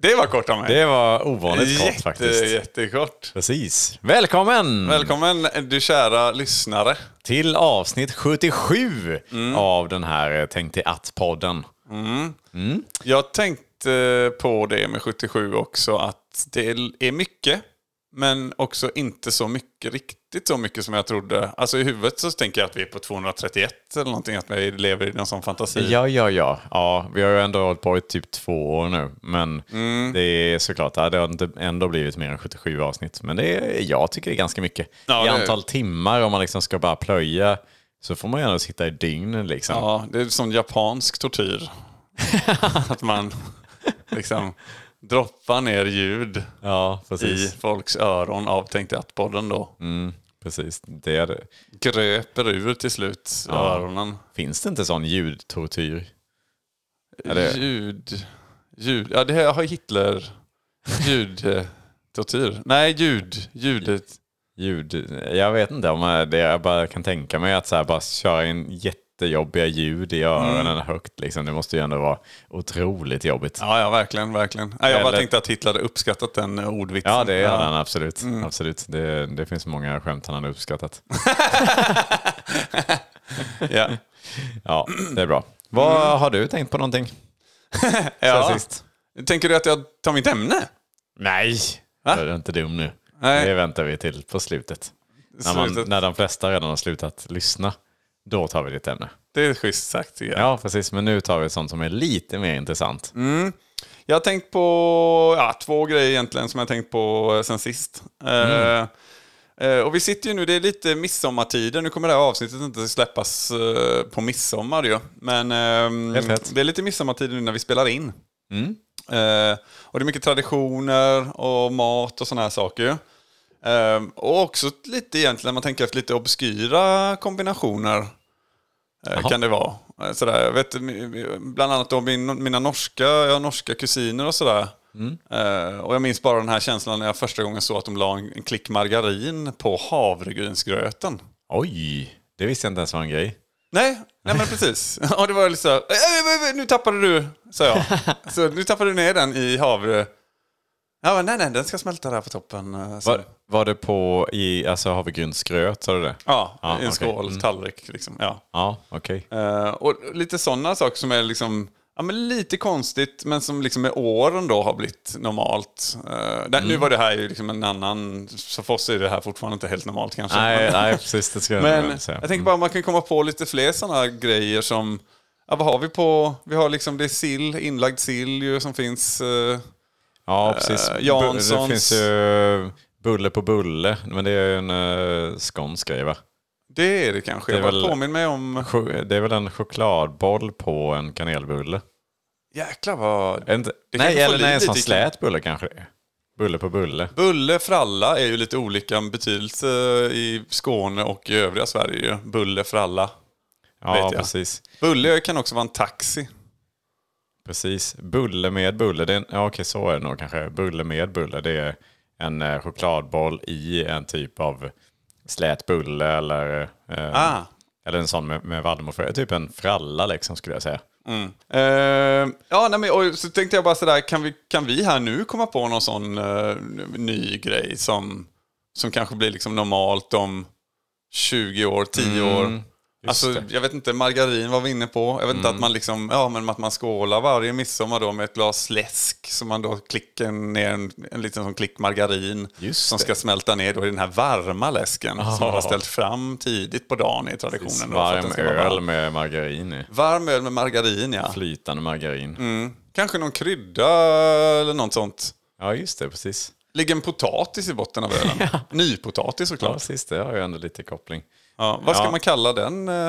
Det var kort av mig. Det var ovanligt kort Jätte, faktiskt. Jättekort. Precis. Välkommen Välkommen du kära lyssnare. till avsnitt 77 Mm. av den här Tänk till att-podden. Jag tänkte på det med 77 också, att det är mycket. Men också inte så mycket, riktigt så mycket som jag trodde. Alltså i huvudet så tänker jag att vi är på 231 eller någonting, att vi lever i någon sån fantasi. Ja, ja, ja. ja vi har ju ändå hållit på i typ två år nu. Men Mm. det är såklart, det har ändå blivit mer än 77 avsnitt. Men det är, jag tycker det är ganska mycket. Ja, I antal timmar, om man liksom ska bara plöja, så får man ändå sitta i dygn liksom. Ja, det är som japansk tortyr. att man liksom droppar ner ljud Ja, i folks öron av Tänk att-podden då. Mm, precis. Det är det. Gröper ur till slut öronen. Finns det inte sån ljudtortyr? Ja, det- Ljud... Ljud... Ja, det här har Hitler... Ljudtortyr. Nej, ljud. Ljudet. Ljud, jag vet inte om det, jag bara kan tänka mig att så här, bara köra in jättejobbiga ljud i öronen Mm. högt. Liksom. Det måste ju ändå vara otroligt jobbigt. Ja, ja, verkligen, verkligen. Nej, jag bara Eller- tänkte att Hitler hade uppskattat den ordvitsen. Ja, det hade han absolut. Mm. absolut. Det, det finns många skämt han hade uppskattat. Ja. Ja, det är bra. Vad har du tänkt på någonting? Mm. ja. Sist? Tänker du att jag tar mitt ämne? Nej! Va? Du är inte dum nu. Nej. Det väntar vi till på slutet. När, man, Slutet. när de flesta redan har slutat lyssna. Då tar vi ditt ämne. Det är schysst sagt tycker jag. Ja, precis. Men nu tar vi sånt som är lite mer intressant. Mm. Jag har tänkt på ja, två grejer egentligen som jag har tänkt på eh, sen sist. Eh, eh, och vi sitter ju nu, det är lite midsommartider. Nu kommer det här avsnittet inte släppas eh, på midsommar ju. Men ehm, rätt. det är lite midsommartider nu när vi spelar in. Eh, och det är mycket traditioner och mat och sådana här saker ju. Eh, och också lite egentligen, man tänker efter lite obskyra kombinationer. Eh, kan det vara. Eh, Sådär, jag vet, bland annat då min, mina norska, jag har norska kusiner och sådär. Eh, och jag minns bara den här känslan när jag första gången såg att de la en, en klick margarin på havregrynsgröten. Oj, det visste jag inte ens var en grej. Nej, nej men precis. Ja, det var lite så här, "Eh, eh, eh, nu tappade du, sa jag. Så nu tappade du ner den i havre... Ja, nej, nej, den ska smälta där på toppen. eh. Var, var det på i alltså, havregrynsgröt, sa du det? Ja, Ja, i en okej. skål, Mm. tallrik liksom. Ja. Ja, okej. Eh, och lite sådana saker som är liksom, ja, men lite konstigt men som liksom med åren då har blivit normalt. Eh, där, Nu Mm. var det här ju liksom en annan, så för oss är det här fortfarande inte helt normalt kanske. Nej, nej, precis. Det ska jag men säga. jag tänker bara man kan komma på lite fler sådana grejer som, ja vad har vi på, vi har liksom det är sill, inlagd sill ju som finns. eh, Ja, precis. eh, Bu- Janssons- Det finns ju bulle på bulle, men det är ju en uh, skånsk grej va? det är det kanske. Det är jag väl- påminner mig om, Det är väl en chokladboll på en kanelbulle? jäklar vad... Det nej, eller nej, en sån slät bulle kanske det är. Bulle på bulle. Bulle, fralla är ju lite olika betydelse i Skåne och i övriga Sverige. Bulle, fralla. Ja, Vet jag. precis. Bulle kan också vara en taxi. Precis. Bulle med bulle. Det är en, ja, okej, så är det nog kanske. Bulle med bulle. Det är en eh, chokladboll i en typ av slät bulle eller, eh, Ah. eller en sån med, med vallmofrö. Typ en fralla liksom skulle jag säga. Eh, ja, nej, men, och så tänkte jag bara sådär, kan vi, kan vi här nu komma på någon sån eh, ny grej som, som kanske blir liksom normalt om 20 år, 10 år? Alltså, det. jag vet inte, margarin var vi inne på. Jag vet inte att man liksom, ja men att man skålar varje midsommar då med ett glas läsk. Så man då klickar ner en, en liten sån klick margarin. Just som det. ska smälta ner då i den här varma läsken. Som man har ställt fram tidigt på dagen i traditionen. Då, Varm öl varm. med margarin i. Varm öl med margarin ja. Flytande margarin. Mm. Kanske någon krydda eller något sånt. Ja, just det. Precis. Ligger en potatis i botten av ölen. Nypotatis Ja, såklart. precis. Det har ju ändå lite koppling. Ja, vad ska Ja. man kalla den? eh?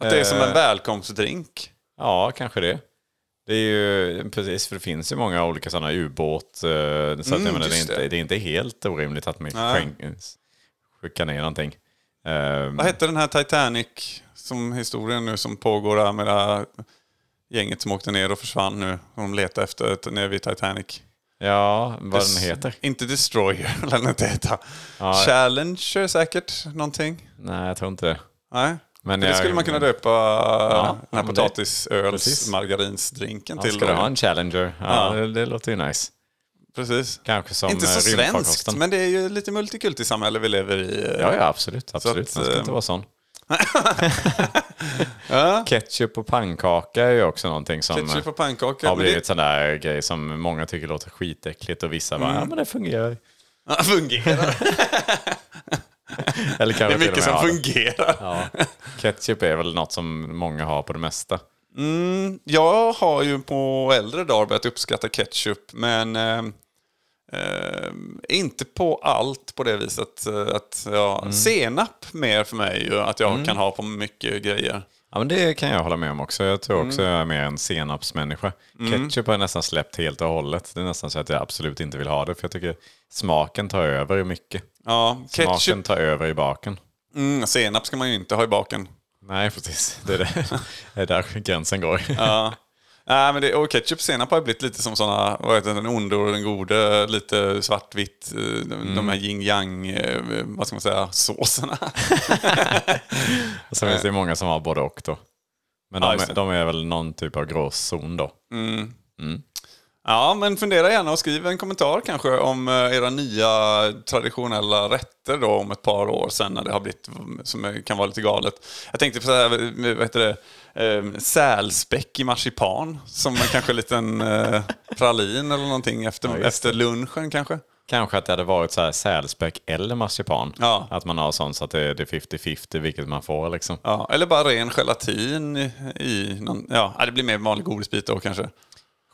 Att det är som en Eh. välkomstdrink? Ja, kanske det. Det är ju precis, för det finns ju många olika sådana ubåt. eh, Så att jag menar, det, är Mm, inte, det. är inte helt orimligt att man skickar ner någonting. Eh, Vad hette den här Titanic som historien nu som pågår med det här gänget som åkte ner och försvann nu. De letar efter nere vid Titanic. Ja, vad den heter? Inte Destroyer, eller den inte heta. Ja. Challenger säkert, någonting. Nej, jag tror inte det. Nej. Men det jag- skulle man kunna döpa den här men det- potatisöls precis. margarinsdrinken Ja, till. ska du ha en Challenger? Ja, Ja. Det, det låter ju nice. Precis. Kanske som inte så eh, svenskt, men det är ju lite multikulti-samhälle vi lever i. eh. Ja, ja, absolut. absolut. att, Den ska eh, inte vara sån. Ja. Ketchup och pannkaka är ju också någonting som Ketchup och pannkaka. har blivit sån där grej som många tycker låter skitäckligt och vissa Mm. bara, ja men det fungerar. det fungerar. Eller Det är mycket som fungerar. Ja. Ketchup är väl något som många har på det mesta. Mm, jag har ju på äldre dagar börjat uppskatta ketchup, men eh, inte på allt på det viset. eh, Att, ja, Mm. Senap mer för mig, att jag kan ha på mycket grejer. Ja men det kan jag hålla med om också. Jag tror Mm. också jag är mer en senapsmänniska. Ketchup har jag nästan släppt helt och hållet. Det är nästan så att jag absolut inte vill ha det. För jag tycker smaken tar över i mycket. Ja, Smaken ketchup, tar över i baken. mm, senap ska man ju inte ha i baken. Nej precis, det är, det. det är där gränsen går. Ja. Nej, men det, och ketchup och senap har blivit lite som sådana, vad heter den onde och den gode, lite svartvitt, eh, de, Mm. de här yin yang, eh, vad ska man säga, såserna. Och Sen finns det många som har både och då. Men Ja, de, just är, de är väl någon typ av gråzon då. Ja, men fundera gärna och skriv en kommentar kanske om eh, era nya traditionella rätter då om ett par år sen när det har blivit, som är- kan vara lite galet. Jag tänkte på så här, eh, vad heter det, eh, sälspäck i marsipan som en kanske liten eh, pralin eller någonting efter, Ja, efter lunchen kanske. Kanske att det hade varit så här sälspäck eller marsipan. Ja. Att man har sånt så att det är det är 50-50 vilket man får liksom. Ja, eller bara ren gelatin i, i någon, ja, det blir mer vanlig godisbit då kanske.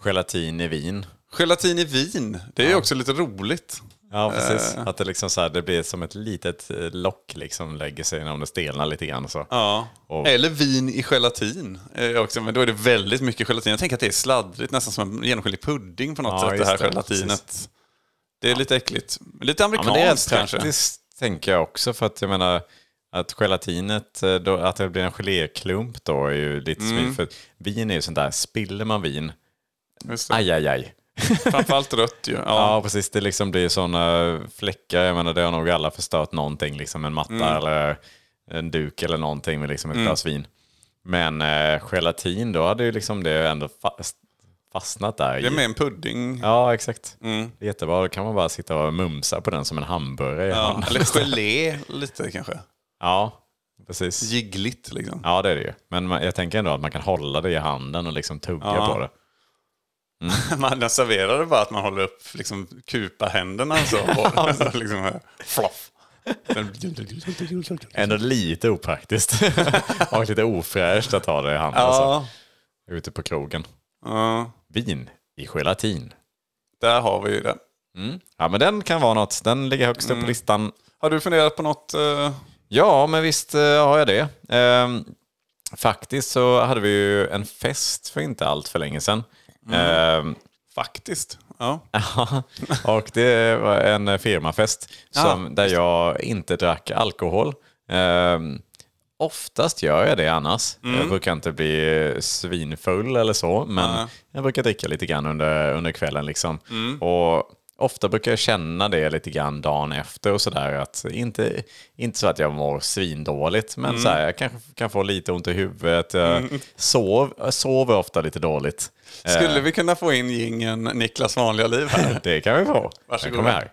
Gelatin i vin. Gelatin i vin, det är ju också lite roligt. Ja, precis. Eh. Att det liksom så här, det blir som ett litet eh, lock liksom lägger sig om det stelnar lite grann. Så. Ja. Och- Eller vin i gelatin. eh, Också, men då är det väldigt mycket gelatin. Jag tänker att det är sladdrigt, nästan som en genomskinlig pudding på något Ja, sätt, det här det, gelatinet. Det är lite äckligt. Lite Ja, amerikanskt rätt kanske. tänker jag också. För att jag menar att gelatinet, då, att det blir en geléklump då är ju lite Mm. smidigt. För vin är ju sånt där, spiller man vin. Aj aj aj. Framförallt rött ju. Ja, Ja. precis. Det liksom blir sådana fläckar. Jag menar, det har nog alla förstört någonting. Liksom en matta Mm. eller en duk eller någonting med liksom ett glas vin. Men eh, gelatin, då hade ju liksom det ändå fast, fastnat där. Det är med en pudding. Ja, exakt. Mm. Jättebra. Då kan man bara sitta och mumsa på den som en hamburgare. Ja. Eller gelé lite kanske. ja precis. Jiggligt liksom. Ja, det är det ju. Men jag tänker ändå att man kan hålla det i handen och liksom tugga Ja. på det. Man serverar det bara att man håller upp liksom, kupa-händerna så. Och, så liksom, här, floff. Ändå lite opraktiskt. och lite ofräscht att ha det i handen. Ja. Så, ute på krogen. ja, Vin i gelatin. där har vi ju det. Ja, men den kan vara något. Den ligger högst upp på listan. Har du funderat på något? eh, Ja, men visst eh, har jag det. Ehm, faktiskt så hade vi ju en fest för inte allt för länge sedan. Ehm, faktiskt. Ja. Ja, och det var en firmafest som, där jag inte drack alkohol. Ehm, oftast gör jag det annars. Jag brukar inte bli svinfull eller så, men Nej. jag brukar dricka lite grann under, under kvällen. Liksom. Och ofta brukar jag känna det lite grann dagen efter och sådär. Att inte, inte så att jag mår svindåligt, men så här, jag kanske kan få lite ont i huvudet. Jag, sov, jag sover ofta lite dåligt. Skulle vi kunna få in gingen Niklas vanliga liv här? Det kan vi få. Varsågod. Den här.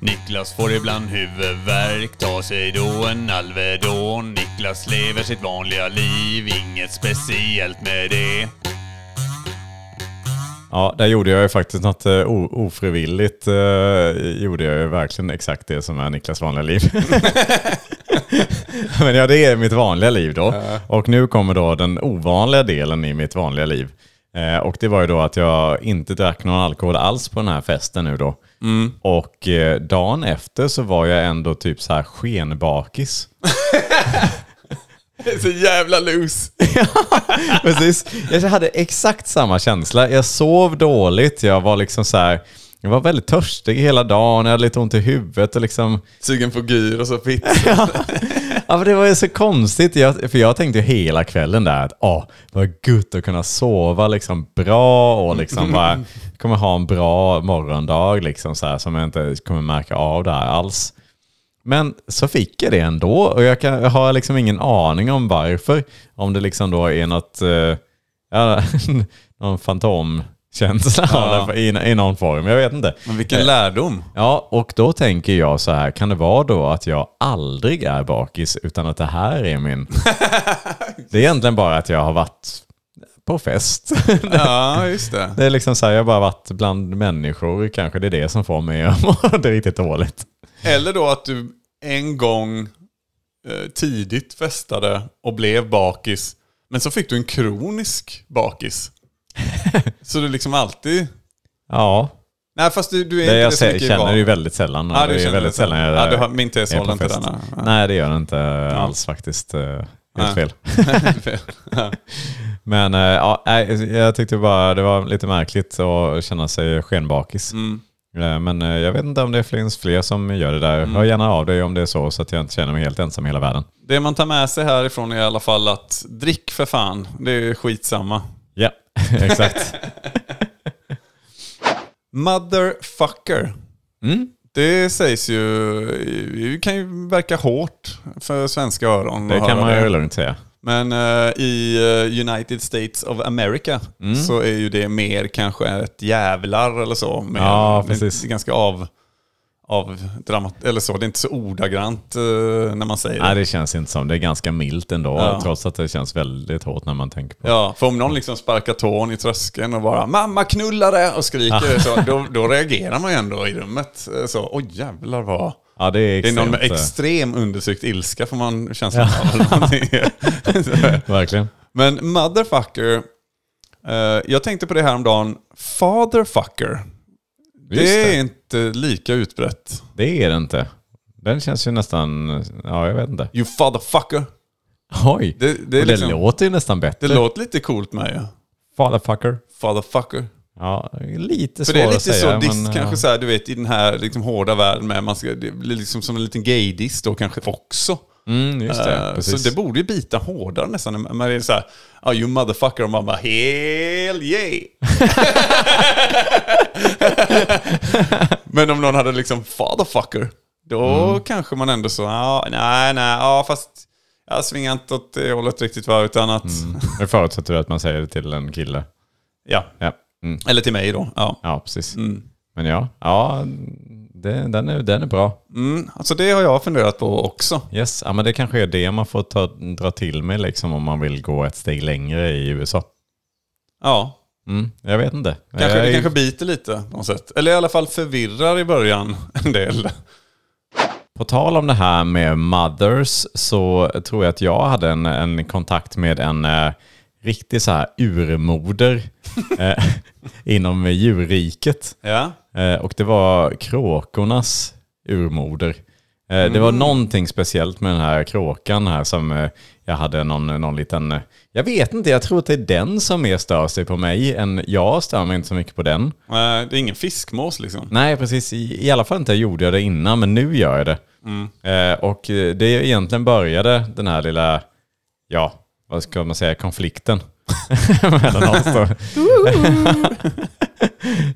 Niklas får ibland huvudvärk, tar sig då en Alvedon. Niklas lever sitt vanliga liv, inget speciellt med det. Ja, där gjorde jag ju faktiskt något eh, o- ofrivilligt. eh, gjorde jag ju verkligen exakt det som är Niklas vanliga liv. Men ja, det är mitt vanliga liv då. Och nu kommer då den ovanliga delen i mitt vanliga liv. Eh, och det var ju då att jag inte drack någon alkohol alls på den här festen nu då. Och eh, dagen efter så var jag ändå typ så här skenbakis. Det är så jävla loose. Precis. Jag hade exakt samma känsla. Jag sov dåligt. Jag var liksom så här... jag var väldigt törstig hela dagen, jag hade lite ont i huvudet och liksom... Sugen på gyros och pizza. Ja, men det var ju så konstigt, jag, för jag tänkte ju hela kvällen där att åh, vad gött att kunna sova liksom bra och liksom bara kommer ha en bra morgondag liksom så här, som jag inte kommer märka av där alls. Men så fick jag det ändå och jag, kan, jag har liksom ingen aning om varför. Om det liksom då är något, eh, ja, någon fantomkänsla Ja. av det i, i någon form. Jag vet inte. Men vilken lärdom. Ja, och då tänker jag så här, kan det vara då att jag aldrig är bakis utan att det här är min... det är egentligen bara att jag har varit på fest. Ja, just det. Det är liksom så här, jag har bara varit bland människor, kanske det är det som får mig att må det riktigt dåligt. Eller då att du en gång eh, tidigt festade och blev bakis. Men så fick du en kronisk bakis. Så du liksom alltid... Ja, Nej fast du, du är det inte jag det så mycket känner ju väldigt sällan. Ja, du det är väldigt det sällan jag Ja, du har, min tes håller inte denna. Nej, det gör det inte alls faktiskt. eh, Helt fel. Men eh, ja, jag tyckte bara det var lite märkligt att känna sig skenbakis. Mm. Eh, Men jag vet inte om det finns fler som gör det där. Mm. Hör gärna av dig om det är så, så att jag inte känner mig helt ensam i hela världen. Det man tar med sig härifrån är i alla fall att drick för fan. Det är skitsamma. Exakt. Motherfucker. Mm. Det sägs ju, det kan ju verka hårt för svenska öron. Det kan man ju lugnt säga. Men eh, i eh, United States of America Mm. så är ju det mer kanske ett jävlar eller så. Mer, Ja, precis. ganska av, av dramat, eller så. Det är inte så ordagrant eh, när man säger Nej, det. det känns inte som. Det är ganska milt ändå, Ja. trots att det känns väldigt hårt när man tänker på det. Ja, för om någon liksom sparkar tån i tröskeln och bara “mamma knullare” och skriker så, då, då reagerar man ju ändå i rummet. Eh, Så, oj jävlar vad... Ja, det är Det är någon med eh, extrem undersökt ilska får man känslan av. någonting. Så. Verkligen. Men motherfucker, eh, jag tänkte på det här om dagen. Fatherfucker. Det är inte lika utbrett. Det är det inte. Den känns ju nästan... Ja, jag vet inte. You fatherfucker. Oj! Det, det, och det liksom, låter ju nästan bättre. det låter lite coolt med ju. Fatherfucker. Fatherfucker. Ja, lite För det är lite att säga. så, diss, kanske ja. så här, du vet i den här liksom, hårda världen med, man ska, det blir liksom som en liten gaydiss då kanske också. Mm, just det. Precis. så det borde ju bita hårdare nästan. Det är så här, ja you motherfucker, och man bara hell yeah. Men om någon hade liksom fatherfucker, då Mm. kanske man ändå så, ja, nej, nej, ja fast jag svingar inte åt det hållet riktigt va, utan att, Det förutsätter att man säger det till en kille. ja, Ja, mm. eller till mig då. Ja. ja precis. Mm. Men ja, ja det, den, är, den är bra. Mm, alltså det har jag funderat på också. Yes, ja, men det kanske är det man får ta, dra till med liksom, om man vill gå ett steg längre i USA. Ja, Mm, jag vet inte. kanske, jag, det kanske biter lite på något sätt. Eller i alla fall förvirrar i början en del. På tal om det här med mothers så tror jag att jag hade en, en kontakt med en eh, riktig så här urmoder eh, inom djurriket. Ja. Eh, och det var kråkornas urmoder. Eh, Det var någonting speciellt med den här kråkan här som eh, jag hade någon, någon liten... Jag vet inte, jag tror att det är den som mer stör sig på mig än jag stör mig inte så mycket på den. Det är ingen fiskmås liksom. Nej, precis. I, i alla fall inte gjorde jag det innan, men nu gör jag det. Eh, och det egentligen började den här lilla, ja, vad ska man säga, konflikten mellan oss då.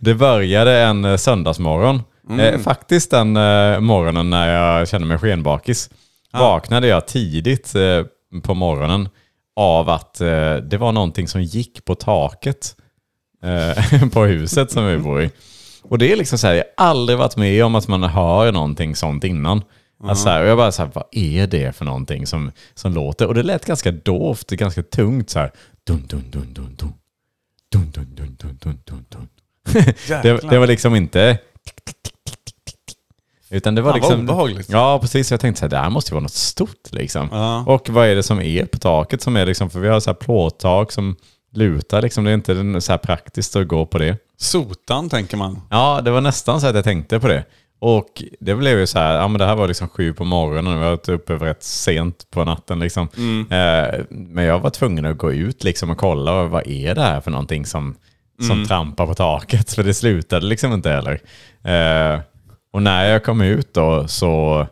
det började en eh, söndagsmorgon. Eh, faktiskt den eh, morgonen när jag kände mig skenbakis. Vaknade jag tidigt eh, på morgonen av att eh, det var någonting som gick på taket eh, på huset som vi bor i. Och det är liksom så här, jag har aldrig varit med om att man hör någonting sånt innan. Alltså så här, och jag bara så här, vad är det för någonting som, som låter? Och det lät ganska dovt, ganska tungt så här. Dun, dun, dun, dun, dun. Dun, dun, dun, dun, dun, dun, dun. Det, det var liksom inte... Utan det var Fan, vad liksom... obehagligt. Ja, precis. Jag tänkte så här, det här måste ju vara något stort liksom. Ja. Och vad är det som är på taket som är liksom, för vi har så här plåttak som lutar liksom. Det är inte så här praktiskt att gå på det. Sotan tänker man. Ja, det var nästan så att jag tänkte på det. Och det blev ju så här, ja men det här var liksom sju på morgonen och vi har varit uppe rätt sent på natten liksom. Eh, men jag var tvungen att gå ut liksom och kolla, vad är det här för någonting som, som trampar på taket. För det slutade liksom inte heller. Eh, och när jag kom ut då så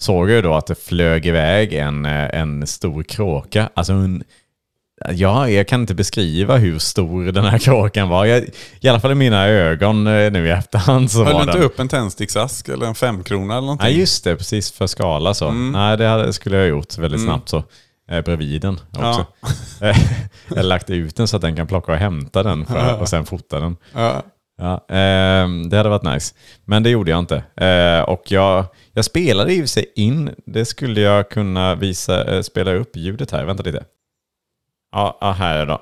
såg jag då att det flög iväg en, eh, en stor kråka. Alltså en, ja, jag kan inte beskriva hur stor den här kråkan var. Jag, I alla fall i mina ögon eh, nu i efterhand så Höll var du inte den... upp en tändsticksask eller en femkrona eller någonting? Nej, just det. Precis för skala så. Nej, det skulle jag ha gjort väldigt snabbt så. Eh, bredvid den också. Eh, jag har lagt ut den så att den kan plocka och hämta den för, och sen fota den. Ja. Ja, ehm, det hade varit nice. Men det gjorde jag inte. Eh, och jag, jag spelade i och för sig in. Det skulle jag kunna visa, eh, spela upp ljudet här. Vänta lite. Ja, ja här är det då.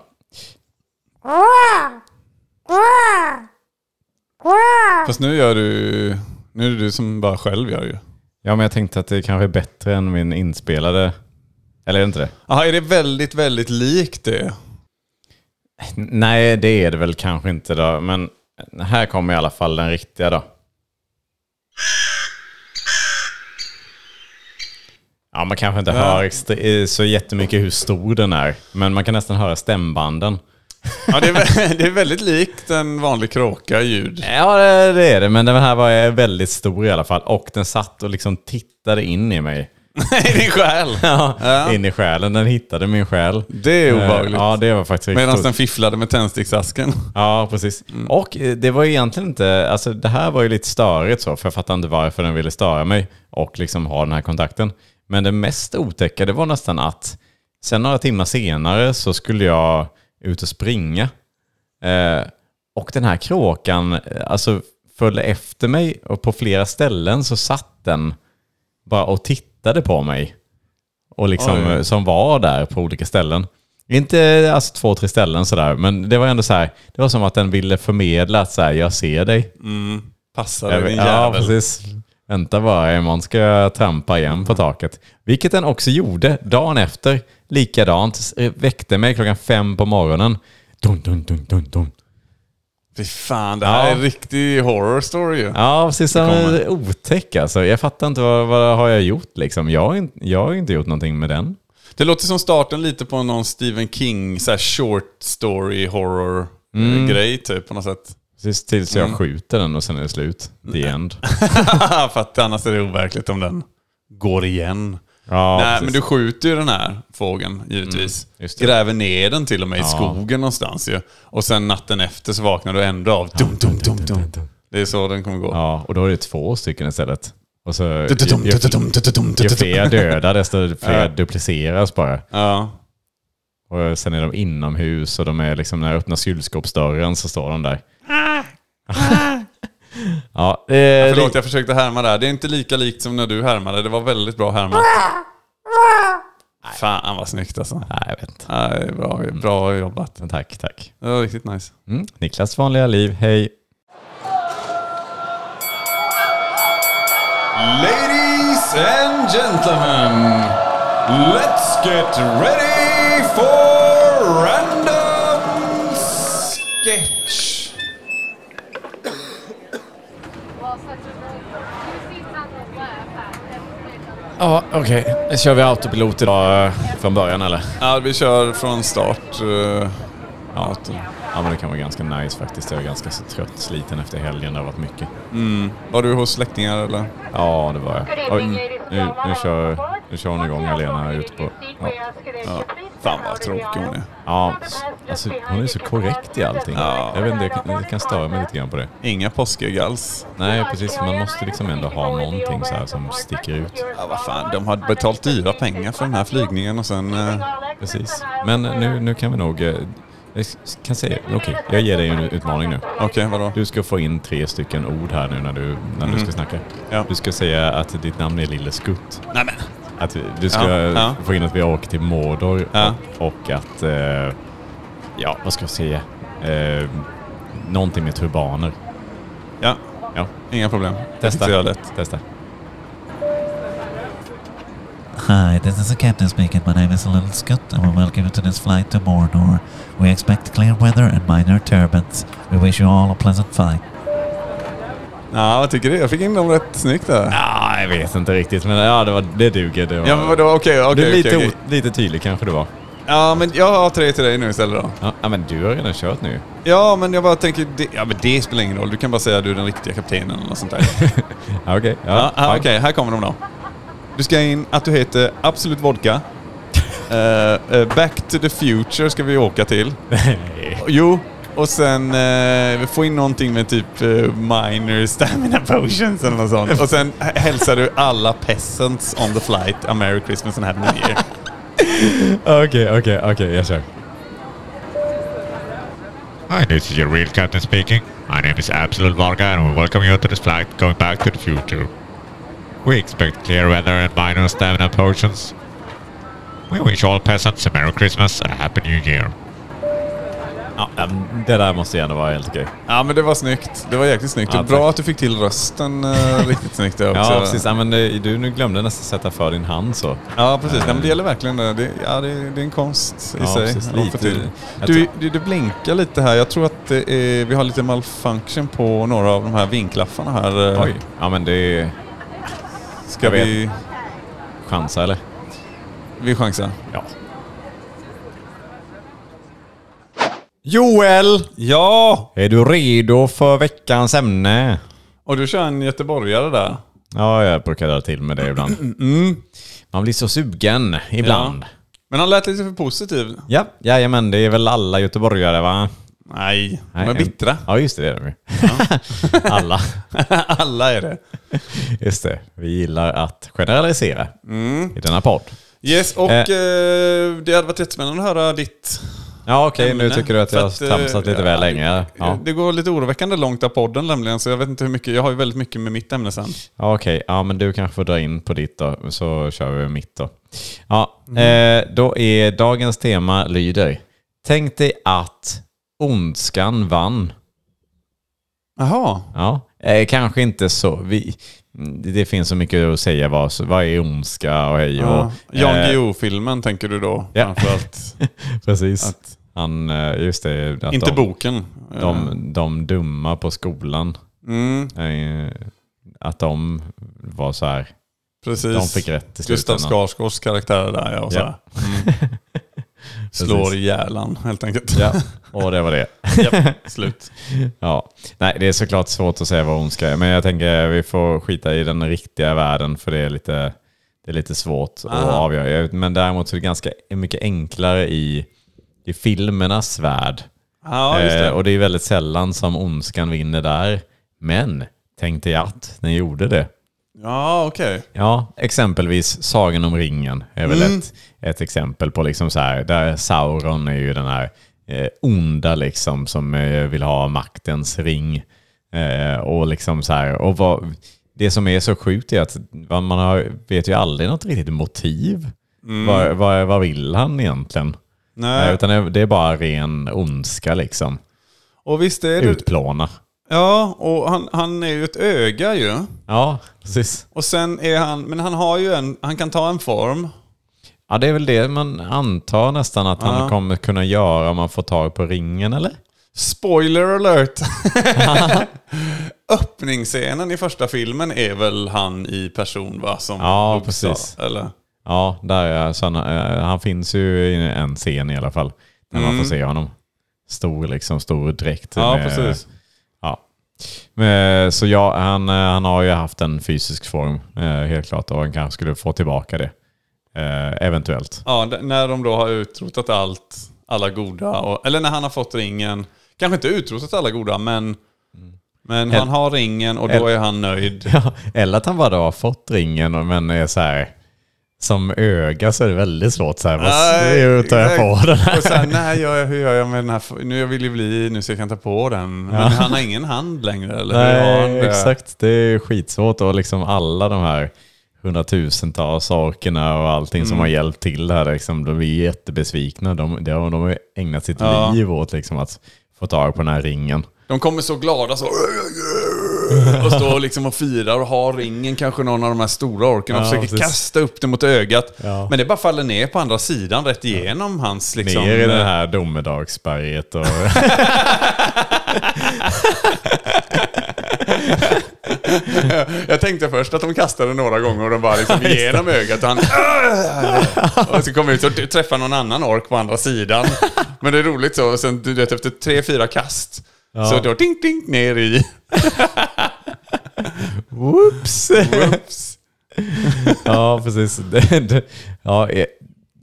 Fast nu gör du... Nu är det du som bara själv gör ju. Ja, men jag tänkte att det kanske är bättre än min inspelade. Eller är det inte det? Jaha, är det väldigt, väldigt likt det? Nej, det är det väl kanske inte då. Men här kommer i alla fall den riktiga då. Ja, man kanske inte hör extre- eh, så jättemycket hur stor den är. Men man kan nästan höra stämbanden. Ja, det är, det är väldigt likt en vanlig kråka ljud. Ja, det det är det. Men den här var väldigt stor i alla fall. Och den satt och liksom tittade in i mig. I din själ. Ja, In i själen. Den hittade min själ. Det är obehagligt. Eh, Ja, det var faktiskt Medan den fifflade med tändsticksasken. Ja, precis. Och eh, det var egentligen inte, alltså det här var ju lite störigt så, för jag fattar inte varför den ville störa mig och liksom ha den här kontakten. Men det mest otäcka, det var nästan att sen några timmar senare så skulle jag ut och springa. Eh, och den här kråkan, eh, alltså följde efter mig och på flera ställen så satt den bara och tittade på mig. Och liksom, Oj. eh, som var där på olika ställen. Inte alltså två, tre ställen sådär, men det var ändå så här, det var som att den ville förmedla att så här, jag ser dig. Passar dig din ja, jävel. precis. Vänta bara, imorgon ska jag trampa igen på taket. Vilket den också gjorde dagen efter. Likadant, eh, väckte mig klockan fem på morgonen. Dun, dun, dun, dun, dun. Fy fan, det här Ja. är en riktig horror story ju. Ja, precis. Den är otäck alltså. Jag fattar inte vad, vad har jag gjort liksom. Jag har, inte, jag har inte gjort någonting med den. Det låter som starten lite på någon Stephen King så här short story horror Mm. eh, grej typ på något sätt. Precis tills jag skjuter den och sen är det slut. The end. För att annars är det overkligt om den går igen. Ja, Nej, precis. Mm, men du skjuter ju den här fågeln givetvis. det. Gräver ner den till och med i skogen någonstans ju. Och sen natten efter så vaknar du ändå av dum, dum, dum, dum. Det är så den kommer gå. Ja, och då är det två stycken istället. Och så ju, Dum, dum, ju, dum, dum, dum, dum, ju dum, dum. fler döda, desto fler Ja. dupliceras bara. Ja. Och sen är de inomhus och de är liksom, när jag öppnar kylskåpsdörren så står de där. Ja, eh, Förlåt, jag försökte härma där. Det är inte lika likt som när du härmade. Det var väldigt bra härmat. Fan vad snyggt alltså. Nej, jag vet inte. Nej, bra, bra jobbat. Men tack, tack. Det var riktigt nice. Mm. Niklas vanliga liv, hej. Ladies and gentlemen, let's get ready for random sketch. Ja, okej. Kör vi autopilot idag eh, från början eller? Ja, vi kör från start. eh, auto. Ja, men det kan vara ganska nice faktiskt. Jag är ganska så trött, sliten efter helgen. Det har varit mycket. Var du hos släktingar eller? Ja, det var jag. Oj, nu, nu, kör, nu kör hon igång Alena ute på... Ja, Ja. Fan vad tråkig hon är. ja alltså, hon är så korrekt i allting. Ja. Jag vet inte, jag kan, jag kan störa mig lite grann på det. Inga påskägg alls. Nej, precis. Man måste liksom ändå ha någonting så här som sticker ut. Ja, vad fan. De har betalt dyra pengar för den här flygningen och sen... eh, Precis. Men nu, nu kan vi nog... eh, Jag kan säga, okej, jag ger dig en utmaning nu. Okej, vadå? Du ska få in tre stycken ord här nu när du, när du ska snacka. Ja. Du ska säga att ditt namn är Lille Skutt. Nej men. Att du ska Ja, ja. få in att vi åker till Mordor Ja. och, och att... Eh, ja, vad ska jag säga? Eh, någonting med turbaner. Ja, Ja, inga problem. testa. Det lätt. Testa. Hi, this is the captain speaking. My name is Little Scoot, and we welcome you to this flight to Mordor. We expect clear weather and minor turbulence. We wish you all a pleasant flight. Ja, vad tycker du? Jag fick in dem rätt snyggt där. Ja, jag vet inte riktigt, men ja, det, var, det duger. Det, var, Ja, men vadå? Okej, okej, det är lite, okej, okej. o- lite tydlig kanske det var. Ja, men jag har tre till dig nu istället då. Ja, ja, men du har redan kört nu. Ja, men jag bara tänker, det, ja men det spelar ingen roll. Du kan bara säga att du är den riktiga kaptenen eller något sånt där. Ja, Okej. Ja, Ja, ah, Okej, här kommer de då. Du ska in att du heter Absolut Vodka. Eh, eh, back to the Future ska vi åka till. Jo, och sen uh, få in någonting med typ uh, minor stamina potions eller något sånt. Och sen hälsar du alla peasants on the flight a merry Christmas and happy new year. Okej, okej, okej. Jag kör. Hi, this is your real captain speaking. My name is Absolute Vodka and we welcome you to this flight going back to the future. We expect clear weather and minor stamina potions. We wish all peasants a Merry Christmas and a Happy New Year. Ja, ja, det där måste ju ändå vara helt okej. Ja, men det var snyggt. Det var jäkligt snyggt. Ja, Bra att du fick till rösten uh, riktigt snyggt också. Ja, precis. Ja, men eh, du nu glömde nästan sätta för din hand så. Ja, precis. Nej, men det gäller verkligen det. det ja, det, det är en konst i Ja, sig. precis. Lite- till. Du, du, du blinkar lite här. Jag tror att är, vi har lite malfunction på några av de här vinklaffarna här. Oj. Ja, men det Ska vi... chansa eller? Vi chansar. Ja. Joel! Ja! Är du redo för veckans ämne? Och du kör en göteborgare där. Ja, jag brukar dra till med det ibland. Man blir så sugen ibland. Men han lät lite för positiv. Ja, jajamän, det är väl alla göteborgare va? Nej, de är bittra. Ja, just det. det är de ju. alla. Alla är det. Just det. Vi gillar att generalisera i denna podd. Yes, och Eh. eh, det hade varit jättespännande att höra ditt Ja, okej. nu ämne. tycker du att jag har eh, tramsat lite väl länge. Ja, Det går lite oroväckande långt av podden nämligen, så jag vet inte hur mycket. Jag har ju väldigt mycket med mitt ämne sen. ja okej. Ja, men du kanske får dra in på ditt då, så kör vi mitt då. Ja, Mhm. eh, då är dagens tema lyder. Tänk dig att ondskan vann. Jaha. Ja, eh, kanske inte så. Vi, det finns så mycket att säga. Vad, vad är ondska och hej och... Ja. Jan eh, Guillou-filmen tänker du då? Ja. Framförallt. Precis. Att- Han, eh, just det. Att Inte de, boken. Eh, De, de dumma på skolan. Mm, att de var så här. precis. De fick rätt i Gustav slutändan. Skarsgårds karaktär där ja. Och så Ja. Mm. Slår ihjäl helt enkelt. Ja, och det var det. Japp, Slut. Ja. Nej, det är såklart svårt att säga vad ondska är. Men jag tänker vi får skita i den riktiga världen för det är lite, det är lite svårt att Aha. avgöra. Men däremot så är det ganska mycket enklare i, i filmernas värld. Ja, just det. Eh, och det är väldigt sällan som ondskan vinner där. Men tänk dig att den gjorde det. Ja, okej. Ja, exempelvis Sagan om ringen är väl Mm. ett, ett exempel på liksom så här, där Sauron är ju den här eh, onda liksom som eh, vill ha maktens ring. Eh, och liksom så här, och vad, det som är så sjukt är att man har, vet ju aldrig något riktigt motiv. Vad, vad, vad vill han egentligen? Mm. Nej. Eh, utan det- det är bara ren ondska liksom. Och visst är det... Utplåna. Ja, och han, han är ju ett öga ju. Ja, precis. Och sen är han... Men han har ju en... Han kan ta en form. Ja, det är väl det man antar nästan att han Ja. kommer kunna göra om man får tag på ringen, eller? Spoiler alert! Öppningsscenen i första filmen är väl han i person va? Som Ja, huggs precis. av, Eller? Ja, där är, så han, eh, han finns ju i en scen i alla fall. Där man får se honom. Stor, liksom, stor dräkt. Mm. Ja, med- precis. Men, så ja, han, eh, han har ju haft en fysisk form, eh, helt klart. Och han kanske skulle få tillbaka det. Eh, eventuellt. Ja, när de då har utrotat allt, alla goda. Och, eller när han har fått ringen. Kanske inte utrotat alla goda, men... Men han har ringen och då är han nöjd. Ja, eller att han bara har fått ringen men är så här... Som öga så är det väldigt svårt så här. Vad tar jag på den här? Och sen, nej, jag, hur gör jag med den här? Nu jag vill ju bli nu så jag kan ta på den. Men han har ingen hand längre, eller Nej, det? exakt. Det är skitsvårt och liksom alla de här hundratusentals sakerna och allting som har hjälpt till här, liksom, de blir jättebesvikna. De, de, de har ägnat sitt Ja. liv åt liksom, att få tag på den här ringen. De kommer så glada så... Och står liksom och firar och har ringen, kanske någon av de här stora orkerna och Ja, försöker precis. kasta upp det mot ögat. Ja. Men det bara faller ner på andra sidan, rätt igenom hans liksom... Ner i det eh, här domedagsberget och... Jag tänkte först att de kastade några gånger och de bara liksom igenom ögat och han... Och så kommer ut och träffar någon annan ork på andra sidan. Men det är roligt så, sen du vet efter tre, fyra kast så då ding, ding ner i... Whoops! Whoops. ja, precis. Det, det, ja, eh,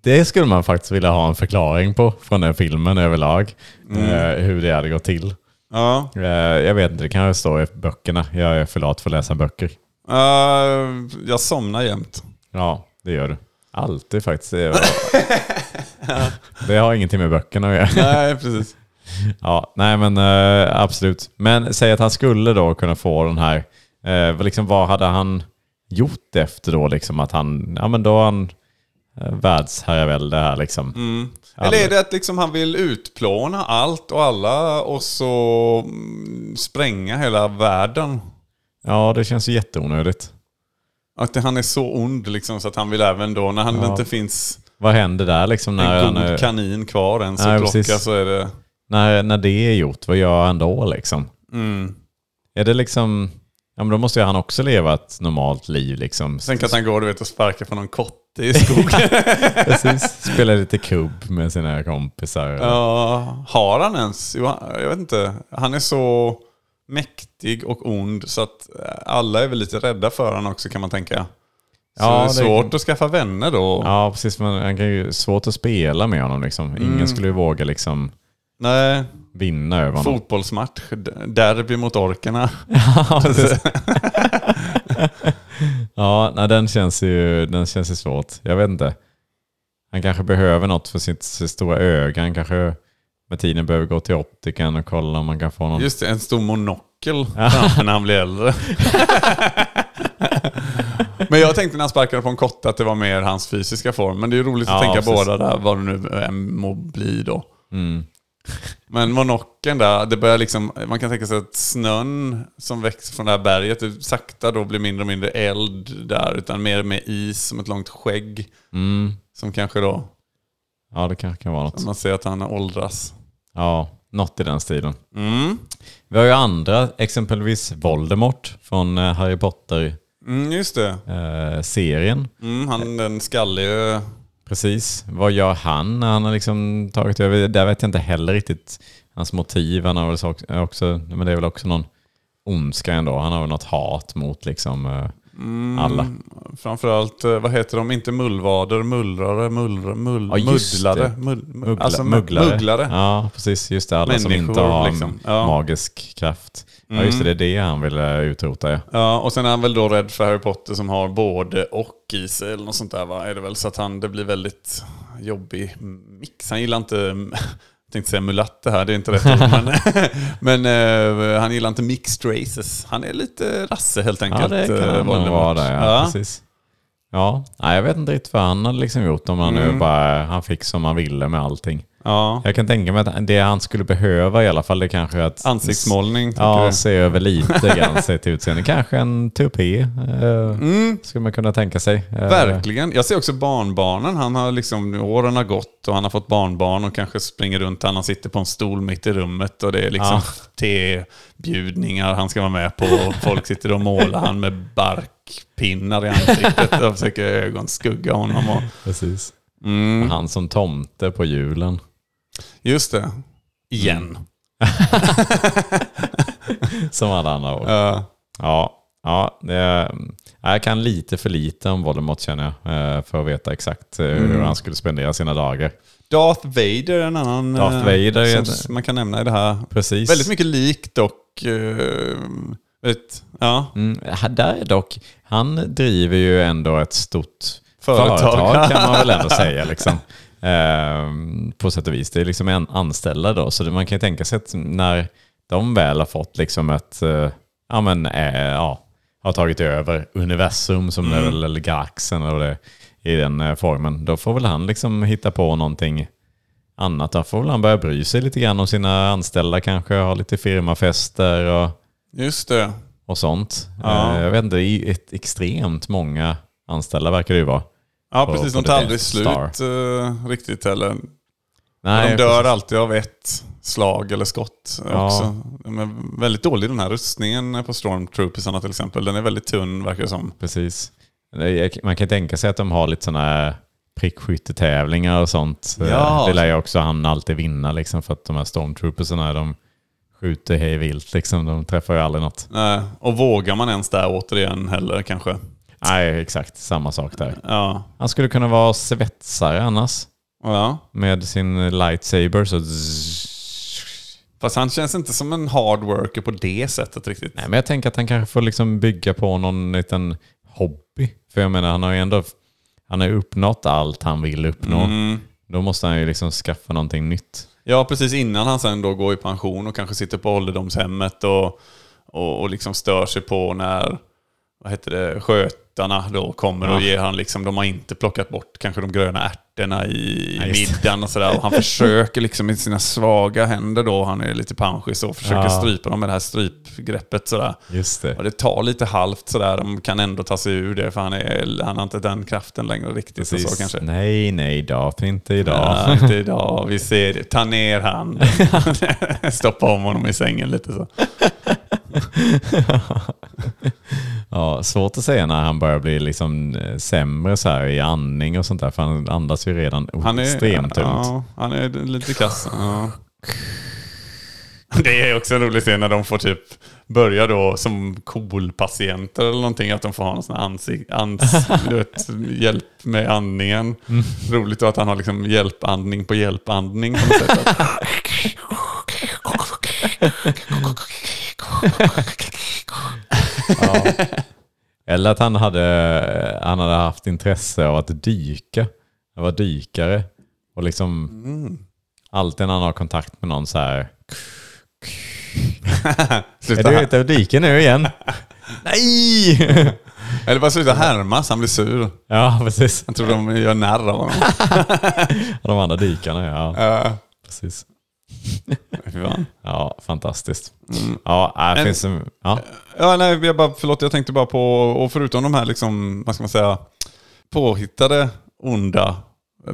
det skulle man faktiskt vilja ha en förklaring på från den filmen överlag. Eh, hur det hade gått till. Ja. Eh, jag vet inte, det kan ju stå i böckerna. Jag är för lat för att läsa böcker. Uh, jag somnar jämt. Ja, det gör du. Alltid faktiskt. Det, det har ingenting med böckerna att göra. Nej, precis. Ja, nej men eh, absolut. Men säg att han skulle då kunna få den här, eh, liksom, vad hade han gjort efter då? Liksom att han, ja men då har han eh, världsherravälde här liksom. Eller är det att liksom han vill utplåna allt och alla och så mm, spränga hela världen? Ja, det känns ju jätteonödigt. Att han är så ond liksom så att han vill även då, när han inte finns Vad händer där liksom när, en god är- kanin kvar ens att plocka så är det... när, när det är gjort? Vad gör han då liksom? Mm. Är det liksom, ja men då måste ju han också leva ett normalt liv liksom. Tänk att han går du vet, och sparkar på någon kotte i skogen. Precis, spela lite kubb med sina kompisar. ja, har han ens? Jag vet inte. Han är så mäktig och ond så att eh, alla är väl lite rädda för honom också kan man tänka. Så Ja, det är det- svårt att skaffa vänner då. Ja, precis. Men han kan ju svårt att spela med honom liksom. Ingen Mm. skulle ju våga liksom Nej, vinna över honom. fotbollsmatch. Derby mot orkerna. Ja, nej, den känns ju den känns ju svårt. Jag vet inte. Han kanske behöver något för sitt, sitt stora öga. Han kanske med tiden behöver gå till optiken och kolla om man kan få någon... Just det, en stor monokel framför när han blir äldre. Men jag tänkte när han sparkade på en kotte att det var mer hans fysiska form. Men det är ju roligt att Ja, tänka precis. båda där, vad det nu än må bli då. Mm. Men monokeln där, det börjar liksom, man kan tänka sig att snön som växer från det här berget, det sakta då blir mindre och mindre eld där, utan mer med is som ett långt skägg. Mm. Som kanske då, Ja, det kanske kan vara något. man ser att han åldras. Ja, något i den stilen. Mm. Vi har ju andra, exempelvis Voldemort från eh, Harry Mm, just det. Potter-serien. Mm, han den skallige... Precis. Vad gör han när han har liksom tagit över? Där vet jag inte heller riktigt hans motiv. Han har väl också, men det är väl också någon ondska ändå. Han har väl något hat mot liksom eh, eh, alla. Framförallt, eh, vad heter de? Inte mullvader, mullrare, mullra, mull, Ja, det. Mull, Muggla, alltså mugglare. mugglare. Ja, precis. Just det. Alla som Människor, inte har liksom. Ja. magisk kraft. Ja, just det. Det är det han vill eh, utrota. Ja. Ja, och sen är han väl då rädd för Harry Potter som har både och i sig eller något sånt där va? Är det väl så att han, det blir väldigt jobbig mix. Han gillar inte, tänkte säga mulatte här, det är inte rätt ord, men, men eh, han gillar inte mixed races. Han är lite rasse helt enkelt. Ja, det kan eh, han nog vara där. Ja, Ja. Precis. Ja, nej, jag vet inte riktigt vad han hade liksom gjort om han nu bara han fick som han ville med allting. Ja. Jag kan tänka mig att det han skulle behöva i alla fall det kanske är att Ansiktsmålning, Ja, du? se över lite grann sitt utseende. Kanske en tupé eh, skulle man kunna tänka sig. Eh, Verkligen. Jag ser också barnbarnen. Han har liksom, åren har gått och han har fått barnbarn och kanske springer runt. Han sitter på en stol mitt i rummet och det är liksom tebjudningar han ska vara med på. Och folk sitter och målar han med barkpinnar i ansiktet och försöker ögonskugga honom. Och, Precis. mm, Han som tomte på julen. Just det. Igen. Som alla andra år. Ja. Ja, ja det, jag kan lite för lite om Voldemort känner jag. eh, För att veta exakt eh, hur han skulle spendera sina dagar. Darth Vader är en annan Darth eh, Vader som man kan nämna i det här. Precis. Väldigt mycket likt dock. eh, vet, ja. Mm, där är dock, han driver ju ändå ett stort Företag. företag, kan man väl ändå säga. Liksom. Ehm, på sätt och vis. Det är liksom en anställda då, så man kan ju tänka sig att när de väl har fått liksom ett, eh, ja men, eh, ja, har tagit över universum som är väl, eller galaxen eller det, i den eh, formen, då får väl han liksom hitta på någonting annat. Då får väl han börja bry sig lite grann om sina anställda kanske, ha lite firmafester och Just det. och sånt. Ja. Jag vet inte, det är extremt många anställda verkar det ju vara. Ja, på- precis. på De tar aldrig slut eh, riktigt heller. Nej, de dör precis. alltid av ett slag eller skott Ja. också. De är väldigt dålig den här rustningen på Stormtroopersarna till exempel. Den är väldigt tunn verkar det som. Precis. Man kan tänka sig att de har lite sådana prickskyttetävlingar och sånt. Ja. Det lär ju också han alltid vinna liksom för att de här stormtroopersarna de skjuter hej vilt liksom. De träffar ju aldrig något. Nej, och vågar man ens där återigen heller kanske? Nej, exakt. Samma sak där. Ja. Han skulle kunna vara svetsare annars. ja. Med sin lightsaber så... Fast han känns inte som en hard worker på det sättet riktigt. Nej, men jag tänker att han kanske får liksom bygga på någon liten hobby. För jag menar, han har ju ändå han har uppnått allt han vill uppnå. Mm. Då måste han ju liksom skaffa någonting nytt. Ja, precis innan han sen då går i pension och kanske sitter på ålderdomshemmet och, och, och liksom stör sig på när vad heter det, skötarna då kommer och ger han liksom, de har inte plockat bort kanske de gröna ärtorna i Ja, middagen och sådär. Och han försöker liksom med sina svaga händer då, han är lite panschis och försöker Ja. strypa dem med det här strypgreppet sådär. Just det. Och det tar lite halvt sådär, de kan ändå ta sig ur det för han, är, han har inte den kraften längre riktigt. Och så kanske. Nej, nej, Darth, inte idag. Ja, inte idag. Vi ser det. Ta ner han. Stoppa om honom i sängen lite så. Ja, svårt att säga när han börjar bli liksom eh, sämre så här i andning och sånt där. För han andas ju redan Han är, extremt tungt. Ja, han är lite kass. Ja. Det är också en rolig scen när de får typ börja då som KOL-patienter eller någonting. Att de får ha någon sån här ansik, ans, vet, hjälp med andningen. Mm. Roligt då att han har liksom hjälpandning på hjälpandning på något sätt. Att- Eller att han hade, han hade haft intresse av att dyka. Han var dykare. Och liksom Mm. alltid när han har kontakt med någon så här. Är du ute och dyker nu igen? Nej! Eller bara sluta härmas, han blir sur. ja, precis. Jag tror de gör narr av honom. De andra dykarna, ja. Ja, Precis. Fy fan. Ja, fantastiskt. Ja, äh, Men- finns en, ja. Ja, nej, jag bara, förlåt, jag tänkte bara på, och förutom de här liksom, vad ska man säga, påhittade onda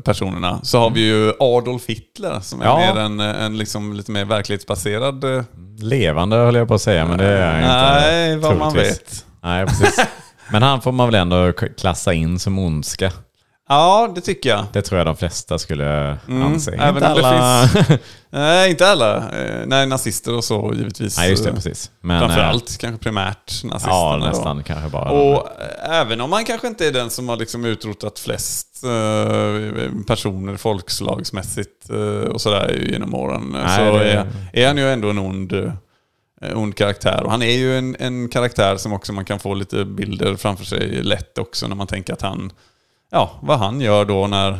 personerna, så har vi ju Adolf Hitler som är Ja. mer en, en liksom lite mer verklighetsbaserad... eh, Levande höll jag på att säga, men det är han ju inte. Nej, vad man troligtvis. vet. Nej, precis. Men han får man väl ändå klassa in som ondska. Ja, det tycker jag. Det tror jag de flesta skulle anse. Mm, även Inte alla... Nej, inte alla. Eh, Nej, nazister och så givetvis. Nej, just det. Precis. Men, Framförallt kanske primärt nazisterna. Ja, då. nästan kanske bara. Och eh, även om man kanske inte är den som har liksom utrotat flest eh, personer folkslagsmässigt eh, och sådär genom åren. Nej, så det- är, är han ju ändå en ond, ond karaktär. Och han är ju en, en karaktär som också man kan få lite bilder framför sig lätt också när man tänker att han, ja, vad han gör då när,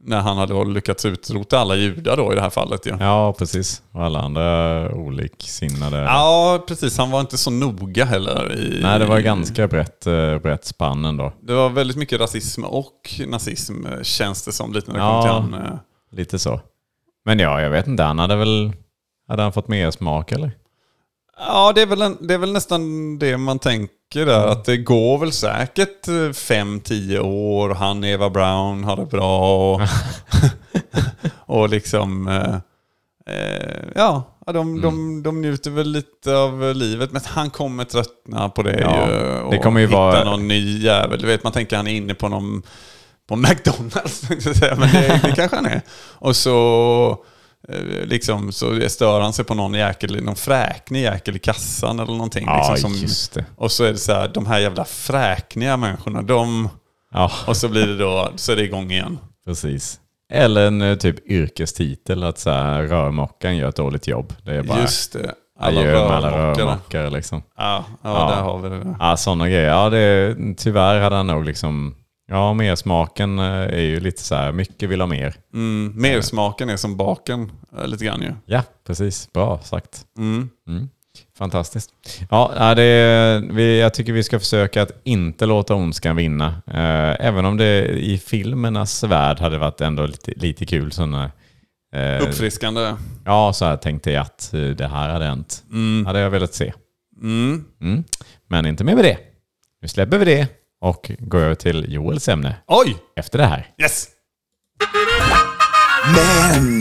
när han har då lyckats utrota alla judar då i det här fallet. Ja. Ja, precis. Och alla andra oliksinnade. Ja, precis. Han var inte så noga heller. I, Nej, det var ganska brett, eh, brett spann ändå. Det var väldigt mycket rasism och nazism eh, känns det som lite när det Ja. kom till han. eh. Lite så. Men ja, jag vet inte. Han hade väl... Hade han fått mer smak eller? Ja, det är, väl en, det är väl nästan det man tänker där. Att det går väl säkert 5-10 år. Han, Eva Brown, har det bra. Och, och liksom... eh, eh, ja, de, de, de njuter väl lite av livet. Men han kommer tröttna på det Ja, ju. Och det kommer ju hitta vara- någon ny jävel. Du vet, man tänker han är inne på någon... På McDonalds, men det, det kanske han är. Och så... eh, Liksom, så stör han sig på någon jäkel, någon fräknig jäkel i kassan eller någonting. Ja, liksom, som, just det. Och så är det så här, de här jävla fräkniga människorna, de... Ja, Och så blir det då, så är det igång igen. precis. Eller en eh, typ yrkestitel, att så här, rörmokaren gör ett dåligt jobb. Det är bara Just det. alla rörmokare. rörmokare liksom. Ja, ja, Ja. där har vi det. Ja, sådana grejer. Ja, det, tyvärr hade han nog liksom... Ja, mer smaken eh, är ju lite så här, mycket vill ha mer. Mm, mersmaken är som baken, eh, lite grann ju. Ja, precis. Bra sagt. Mm. Mm. Fantastiskt. Ja, det, vi, jag tycker vi ska försöka att inte låta ondskan vinna. Eh, även om det i filmernas värld hade varit ändå lite, lite kul. Såna, eh, Uppfriskande. ja, så här tänkte jag att det här hade hänt. hade jag velat se. Mm. Mm. Men inte mer med det. Nu släpper vi det och går över till Joels ämne Oj! efter det här. Yes! Men...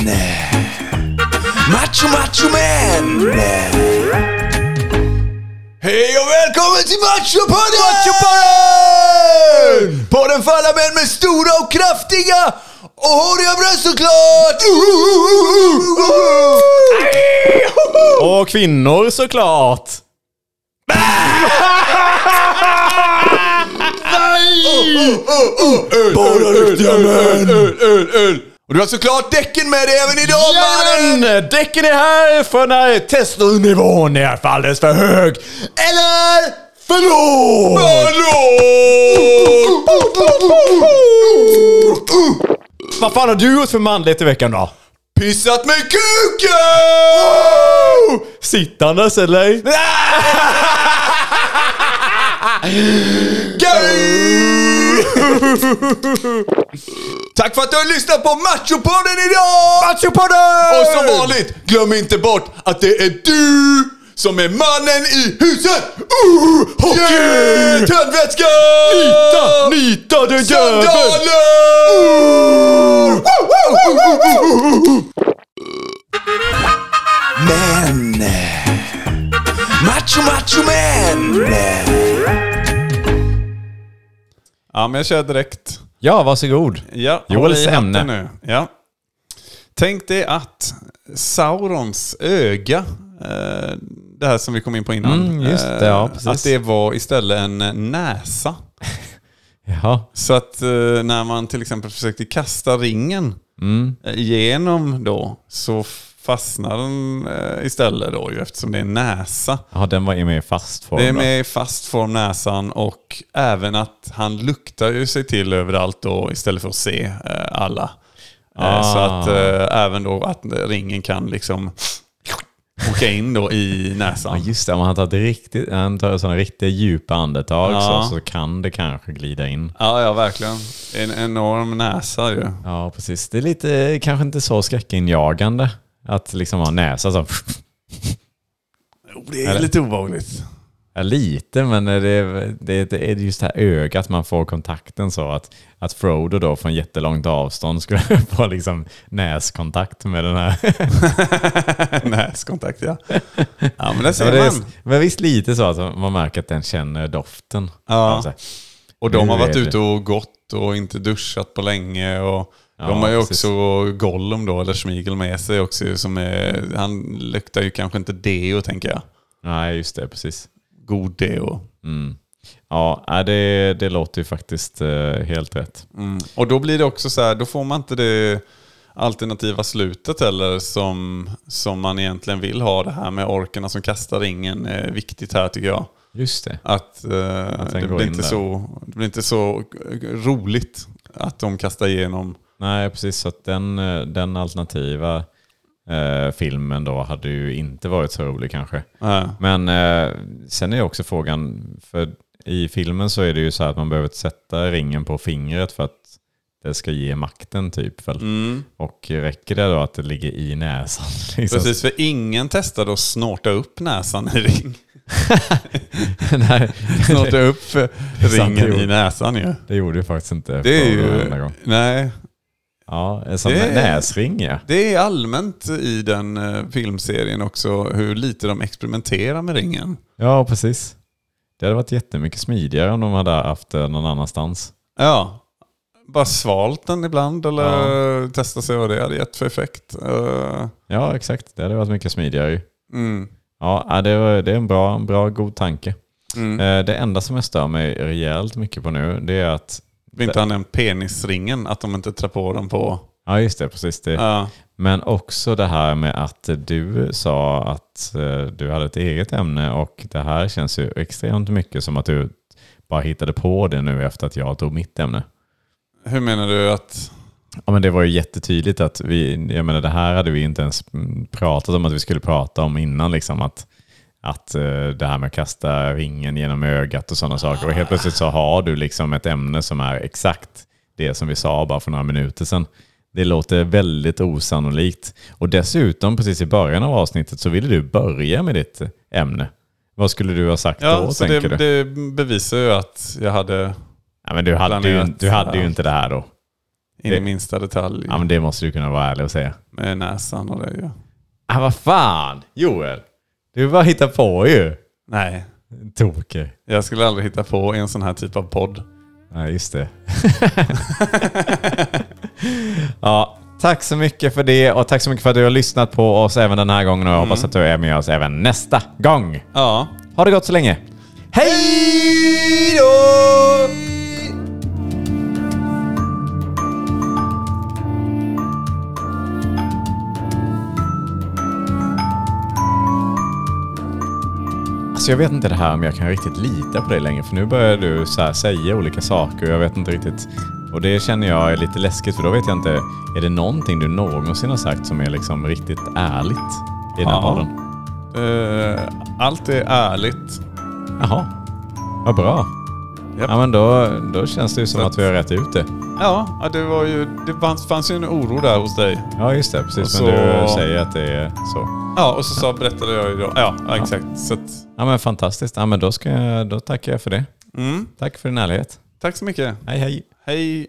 Macho Macho Man! Hej och välkommen till Machopodden! Machopodden! Podden för alla män med stora och kraftiga och håriga bröst såklart! Och kvinnor såklart! Bara riktiga män! Och du har såklart däcken med dig även idag mannen! Jajamän! Däcken är här för när testosteronivån är för alldeles för hög. Eller för låg! Vad fan har du gjort för manligt i veckan då? Pissat med kuken! Sittandes eller? Tack för att du har lyssnat på Machopodden idag! Machopodden! Och som vanligt, glöm inte bort att det är du som är mannen i huset! Uh, hockey! Yeah! Tändvätska! Nita! Nita du jävel! Sandaler! Men... Macho, macho man! Ja, men jag kör direkt. Ja, varsågod. Ja, Joels ämne. Nu. Ja. Tänk dig att Saurons öga, eh, det här som vi kom in på innan, Mm, just det, ja, precis. att det var istället en näsa. Ja. Så att eh, när man till exempel försökte kasta ringen Mm. eh, igenom då, så fastnar den eh, istället då ju eftersom det är näsa. ja, den var ju med i fast form. Det är med i fast form näsan och även att han luktar ju sig till överallt då istället för att se eh, alla. Eh, Ah. Så att även då att ringen kan liksom åka in då i Ja, näsan. just det. Om han tar ett riktigt, han tar sådana riktiga djupa andetag Ja. så, så kan det kanske glida in. Ja, ja verkligen. En enorm näsa ju. Ja, precis. Det är lite, kanske inte så skräckinjagande att liksom ha näsa så. Det är lite obehagligt. Ja, lite, men det är, det, det är just det här ögat man får kontakten så att, att Frodo då från jättelångt avstånd skulle få liksom näskontakt med den här. Näskontakt ja. Ja men det Ja, ser det är, man. men visst lite så att man märker att den känner doften. Ja. Så här, Och de har varit det- ute och gått och inte duschat på länge. Och Ja, de har ju precis. också Gollum då, eller Schmigel med sig också. Som är, han luktar ju kanske inte deo tänker jag. Nej, just det, precis. God deo. Mm. Ja, det, det låter ju faktiskt eh, helt rätt. Mm. Och då blir det också så här, då får man inte det alternativa slutet heller som, som man egentligen vill ha. Det här med orkerna som kastar ringen är viktigt här tycker jag. Just det. Att, eh, det, blir in inte där. så, det blir inte så roligt att de kastar igenom. Nej, precis. Så att den, eh, den alternativa eh, filmen då hade ju inte varit så rolig kanske. Nej. Men eh, sen är också frågan, för i filmen så är det ju så att man behöver sätta ringen på fingret för att det ska ge makten typ. Väl? Mm. Och räcker det då att det ligger i näsan? Liksom? Precis, för ingen testade att snorta upp näsan i ring. Nej, Snorta upp ringen i näsan ju. det gjorde ju faktiskt inte Det är ju... gång. Nej, Ja, sån Det är- näsring ja. det är allmänt i den eh, filmserien också hur lite de experimenterar med ringen. Ja, precis. Det hade varit jättemycket smidigare om de hade haft det någon annanstans. Ja, bara svalt den ibland eller testa sig vad det hade gett för effekt. Eh, Ja, exakt. Det hade varit mycket smidigare. Mm. Ja, ja, det, var, det är en bra, en bra god tanke. Mm. Eh, Det enda som jag stör mig rejält mycket på nu, det är att... Vi inte har nämnt penisringen, att de inte trär på den på... Ja, just det. Precis det. Ja, Men också det här med att du sa att eh, du hade ett eget ämne och det här känns ju extremt mycket som att du bara hittade på det nu efter att jag tog mitt ämne. hur menar du att... Ja, men det var ju jättetydligt att vi, jag menar det här hade vi inte ens pratat om att vi skulle prata om innan liksom att, att eh, det här med att kasta ringen genom ögat och sådana saker och helt plötsligt så har du liksom ett ämne som är exakt det som vi sa bara för några minuter sedan. Det låter väldigt osannolikt. Och dessutom, precis i början av avsnittet så ville du börja med ditt ämne. Vad skulle du ha sagt Ja, då, så det, du? det bevisar ju att jag hade... Ja, men du hade, ju, planerat, du hade ju ja. inte det här då. In Det- i minsta detalj. Ja, men det måste du kunna vara ärlig och säga. Med näsan och det ju. Ah, vad fan! Joel! Du bara hittar på ju. Nej, Toker. jag skulle aldrig hitta på en sån här typ av podd. Ja, just det. ja, tack så mycket för det och tack så mycket för att du har lyssnat på oss även den här gången och jag hoppas att du är med oss även nästa gång. Ja. Ha det gott så länge. Hej då! Alltså jag vet inte det här om jag kan riktigt lita på dig längre för nu börjar du så säga olika saker och jag vet inte riktigt. Och det känner jag är lite läskigt för då vet jag inte. Är det någonting du någonsin har sagt som är liksom riktigt ärligt i den här podden? Eh, allt är ärligt. Jaha, vad bra. Ja men då, då känns det ju som Så att vi har rätt ut det. Ja, det var ju... Det fanns, fanns ju en oro där hos dig. Ja just det, precis. Och så- du säger att det är så. Ja, och så sa, berättade jag ju då. Ja, ja exakt. Så att, Ja men fantastiskt. Ja men då, ska jag, då tackar jag för det. mm, Tack för din ärlighet. tack så mycket. Hej hej. Hej.